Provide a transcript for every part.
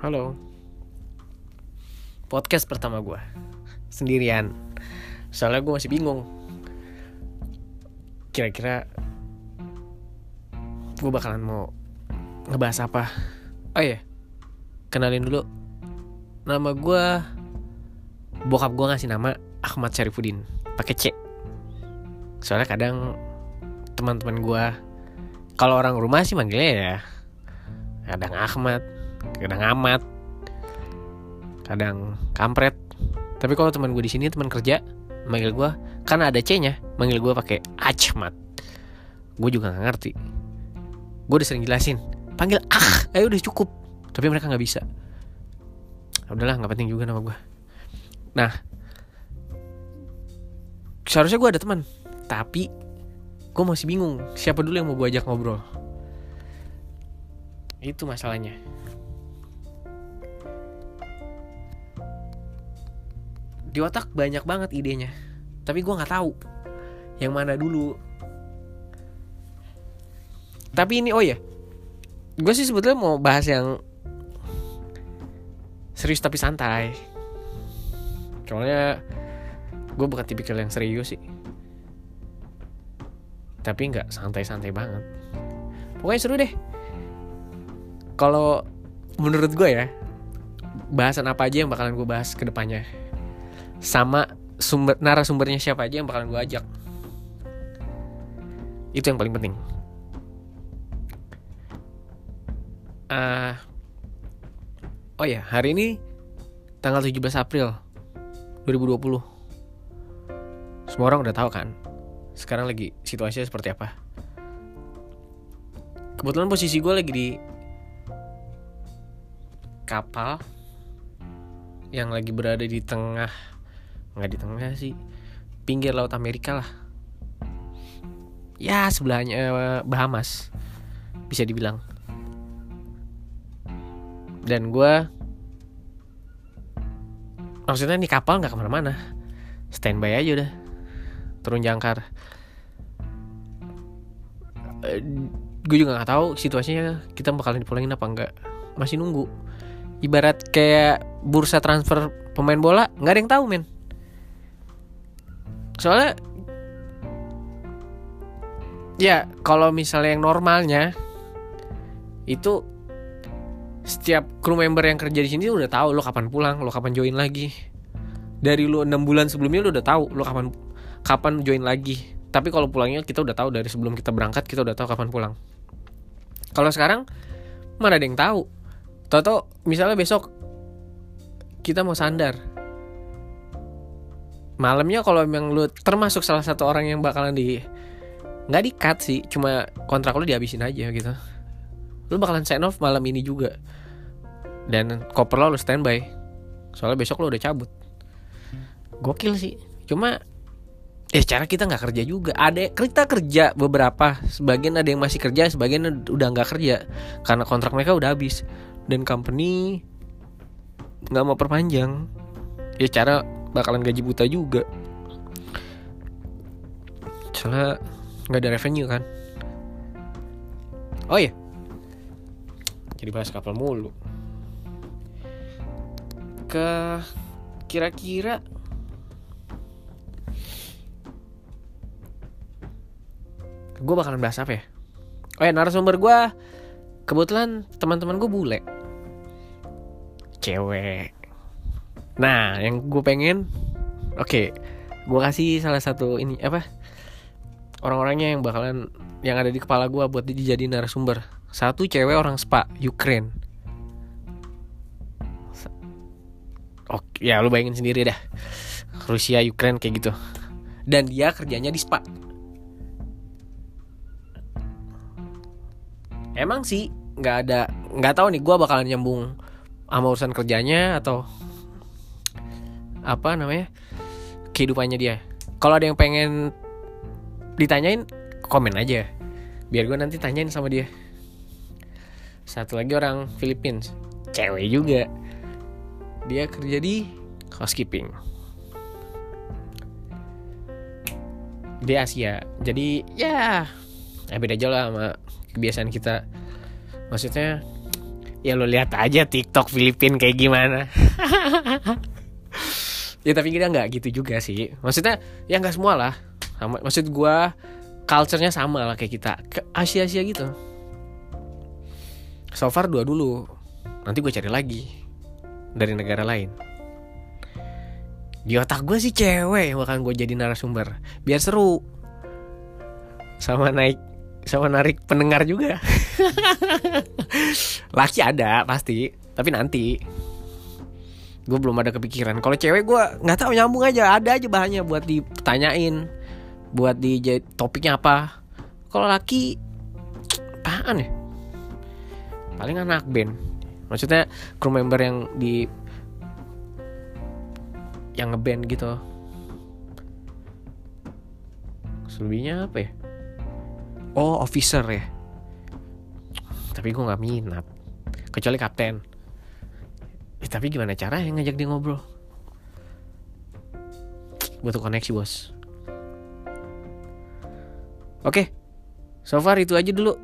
Halo. Podcast pertama gue Sendirian. Soalnya gue masih bingung. Kira-kira Gue bakalan mau Ngebahas apa? Oh iya Kenalin dulu. Nama gue Bokap gue ngasih nama Ahmad Syarifudin pakai C. Soalnya kadang Teman-teman gue Kalau orang rumah sih manggilnya ya Kadang Ahmad kadang amat. Kadang kampret. Tapi kalau teman gue di sini teman kerja manggil gue karena ada C-nya manggil gue pakai Achmat gue juga nggak ngerti. Gue udah sering jelasin panggil ah ayo udah cukup. Tapi mereka nggak bisa. Udahlah nggak penting juga nama gue nah seharusnya gue ada teman tapi gue masih bingung siapa dulu yang mau gue ajak ngobrol. Itu masalahnya di otak banyak banget idenya. Tapi gue nggak tahu yang mana dulu. Tapi ini oh ya gue sih sebetulnya mau bahas yang serius tapi santai. Soalnya gue bukan tipikal yang serius sih. Tapi nggak santai-santai banget. Pokoknya seru deh. Kalau menurut gue ya bahasan apa aja yang bakalan gue bahas ke depannya sama sumber narasumbernya siapa aja yang bakalan gue ajak. Itu yang paling penting. Uh, oh ya hari ini tanggal 17 April 2020 semua orang udah tahu kan sekarang lagi situasinya seperti apa. Kebetulan posisi gue lagi di kapal yang lagi berada di tengah nggak di tengah sih. Pinggir laut Amerika lah. Ya sebelahnya eh, Bahamas bisa dibilang. Dan gue maksudnya nih kapal nggak ke mana-mana. Standby aja udah. Turun jangkar. Eh, gue juga nggak tahu situasinya kita bakalan dipulangin apa enggak masih nunggu. Ibarat kayak bursa transfer pemain bola nggak ada yang tahu men soalnya ya kalau misalnya yang normalnya itu setiap kru member yang kerja di sini udah tahu lo kapan pulang lo kapan join lagi. Dari lo enam bulan sebelumnya lo udah tahu lo kapan kapan join lagi. Tapi kalau pulangnya kita udah tahu dari sebelum kita berangkat kita udah tahu kapan pulang. Kalau sekarang mana ada yang tahu. Toto misalnya besok kita mau sandar malamnya kalau memang lu termasuk salah satu orang yang bakalan di nggak di cut sih cuma kontrak lu dihabisin aja gitu. Lu bakalan sign off malam ini juga. Dan koper lo lu standby. Soalnya besok lu udah cabut. Gokil sih. Cuma eh cara kita nggak kerja juga. Ada kita kerja beberapa. Sebagian ada yang masih kerja sebagian udah nggak kerja. Karena kontrak mereka udah habis. Dan company nggak mau perpanjang. Ya cara bakalan gaji buta juga. Soalnya nggak ada revenue kan? Oh iya. Jadi bahas kapal mulu. Ke kira-kira gue bakalan bahas apa ya? Oh ya narasumber gue kebetulan teman-teman gue bule. Cewek Nah, yang gue pengen, oke, okay, gue kasih salah satu ini apa? Orang-orangnya yang bakalan yang ada di kepala gue buat dijadiin narasumber. Satu cewek orang Spa, Ukraine. Oke, ya lu bayangin sendiri dah. Rusia, Ukraine kayak gitu. Dan dia kerjanya di Spa. Emang sih nggak ada nggak tahu nih gue bakalan nyambung sama urusan kerjanya atau apa namanya kehidupannya dia. Kalau ada yang pengen ditanyain komen aja. Biar gue nanti tanyain sama dia. Satu lagi orang Philippines cewek juga. Dia kerja di housekeeping. Di Asia. Jadi ya ya beda aja lah sama kebiasaan kita. Maksudnya ya lo lihat aja TikTok Filipin kayak gimana ya tapi kita nggak gitu juga sih. Maksudnya ya nggak semua lah. Maksud gue culture-nya sama lah kayak kita. Ke Asia Asia gitu. So far dua dulu. Nanti gue cari lagi. Dari negara lain. Di otak gue sih cewek bahkan gue jadi narasumber. Biar seru. Sama naik sama narik pendengar juga. Laki ada pasti. Tapi nanti gue belum ada kepikiran. Kalau cewek gue nggak tahu nyambung aja. Ada aja bahannya buat ditanyain buat di topiknya apa. Kalau laki apaan ya? Paling anak band. Maksudnya crew member yang di yang ngeband gitu. Selebihnya apa ya? Oh officer ya. Tapi gue nggak minat. Kecuali kapten eh, tapi gimana cara yang ngajak dia ngobrol? Butuh koneksi bos. Oke so far itu aja dulu.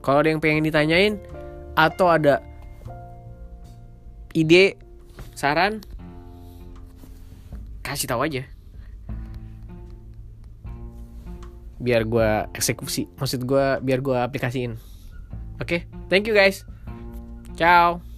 Kalau ada yang pengen ditanyain atau ada ide saran kasih tahu aja. Biar gue eksekusi. Maksud gue biar gue aplikasiin. Oke okay? thank you guys. Ciao